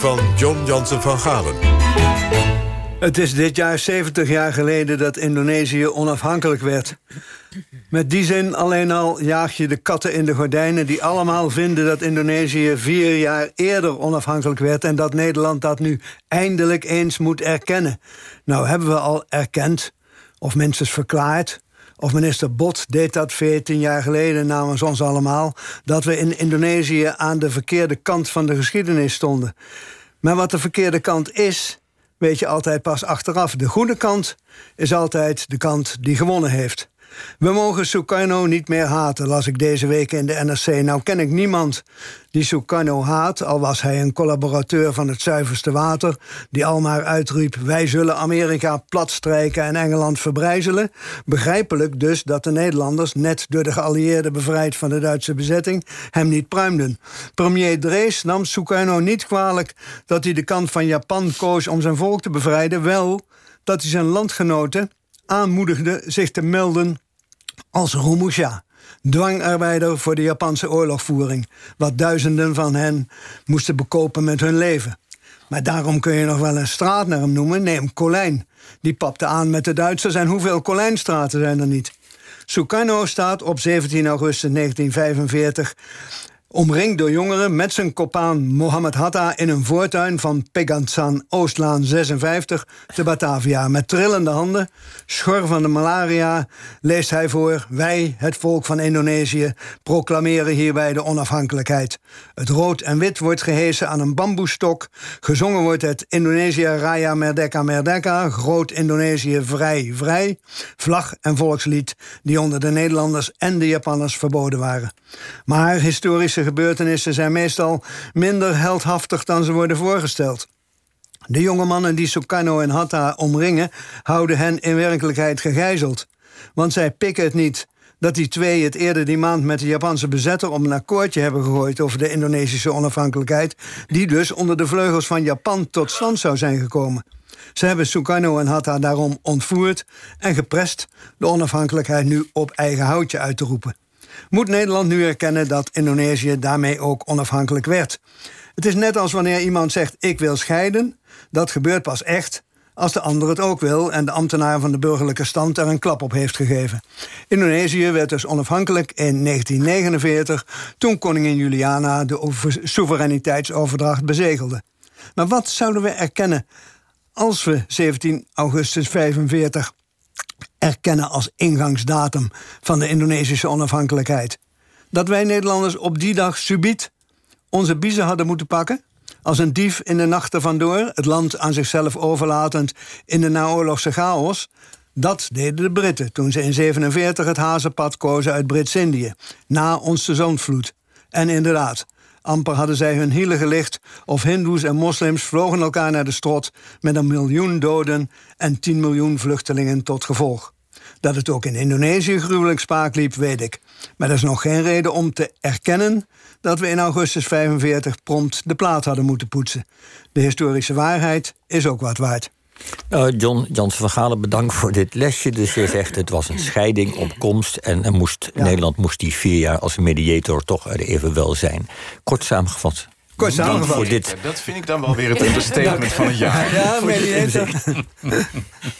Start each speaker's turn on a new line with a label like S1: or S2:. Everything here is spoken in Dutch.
S1: van John Jansen van Galen.
S2: Het is dit jaar 70 jaar geleden dat Indonesië onafhankelijk werd. Met die zin alleen al jaag je de katten in de gordijnen... die allemaal vinden dat Indonesië vier jaar eerder onafhankelijk werd... en dat Nederland dat nu eindelijk eens moet erkennen. Nou hebben we al erkend, of minstens verklaard... of minister Bot deed dat 14 jaar geleden namens ons allemaal... dat we in Indonesië aan de verkeerde kant van de geschiedenis stonden. Maar wat de verkeerde kant is weet je altijd pas achteraf. De goede kant is altijd de kant die gewonnen heeft. We mogen Sukarno niet meer haten, las ik deze week in de NRC. Nou ken ik niemand die Sukarno haat, al was hij een collaborateur van het zuiverste water, die almaar uitriep: Wij zullen Amerika platstrijken en Engeland verbrijzelen. Begrijpelijk dus dat de Nederlanders, net door de geallieerden bevrijd van de Duitse bezetting, hem niet pruimden. Premier Drees nam Sukarno niet kwalijk dat hij de kant van Japan koos om zijn volk te bevrijden, wel dat hij zijn landgenoten aanmoedigde zich te melden als Rumusha, dwangarbeider voor de Japanse oorlogvoering, wat duizenden van hen moesten bekopen met hun leven. Maar daarom kun je nog wel een straat naar hem noemen. Neem Colijn. Die papte aan met de Duitsers. En hoeveel Colijnstraten zijn er niet? Sukarno staat op 17 augustus 1945 Omringd door jongeren met zijn kopaan Mohammed Hatta in een voortuin van Pegansan Oostlaan 56 te Batavia. Met trillende handen, schor van de malaria, leest hij voor: Wij, het volk van Indonesië, proclameren hierbij de onafhankelijkheid. Het rood en wit wordt gehesen aan een bamboestok. Gezongen wordt het Indonesië Raya Merdeka Merdeka, Groot Indonesië Vrij Vrij. Vlag en volkslied die onder de Nederlanders en de Japanners verboden waren. Maar historische gebeurtenissen zijn meestal minder heldhaftig dan ze worden voorgesteld. De jonge mannen die Sukarno en Hatta omringen, houden hen in werkelijkheid gegijzeld. Want zij pikken het niet dat die twee het eerder die maand met de Japanse bezetter om een akkoordje hebben gegooid over de Indonesische onafhankelijkheid, die dus onder de vleugels van Japan tot stand zou zijn gekomen. Ze hebben Sukarno en Hatta daarom ontvoerd en geprest de onafhankelijkheid nu op eigen houtje uit te roepen moet Nederland nu erkennen dat Indonesië daarmee ook onafhankelijk werd. Het is net als wanneer iemand zegt: Ik wil scheiden. Dat gebeurt pas echt als de ander het ook wil en de ambtenaar van de burgerlijke stand er een klap op heeft gegeven. Indonesië werd dus onafhankelijk in 1949, toen koningin Juliana de soevereiniteitsoverdracht bezegelde. Maar wat zouden we erkennen als we 17 augustus 45 erkennen als ingangsdatum van de Indonesische onafhankelijkheid. Dat wij Nederlanders op die dag subiet onze biezen hadden moeten pakken? Als een dief in de nachten vandoor, het land aan zichzelf overlatend in de naoorlogse chaos. Dat deden de Britten toen ze in 47 het hazenpad kozen uit Brits-Indië, na onze zondvloed. En inderdaad, amper hadden zij hun hielen gelicht of hindoes en moslims vlogen elkaar naar de strot met een miljoen doden en 10 miljoen vluchtelingen tot gevolg. Dat het ook in Indonesië gruwelijk spaak liep, weet ik. Maar dat is nog geen reden om te erkennen dat we in augustus 45 prompt de plaat hadden moeten poetsen. De historische waarheid is ook wat waard.
S3: Uh, John Jansen van Galen, bedankt voor dit lesje. Dus je zegt het was een scheiding op komst... en, en moest, Nederland moest die vier jaar als mediator toch er even wel zijn. Kort samengevat.
S2: Kort samengevat.
S3: Voor dit.
S4: Dat vind ik dan wel weer het understatement van het jaar.
S2: Ja, mediator.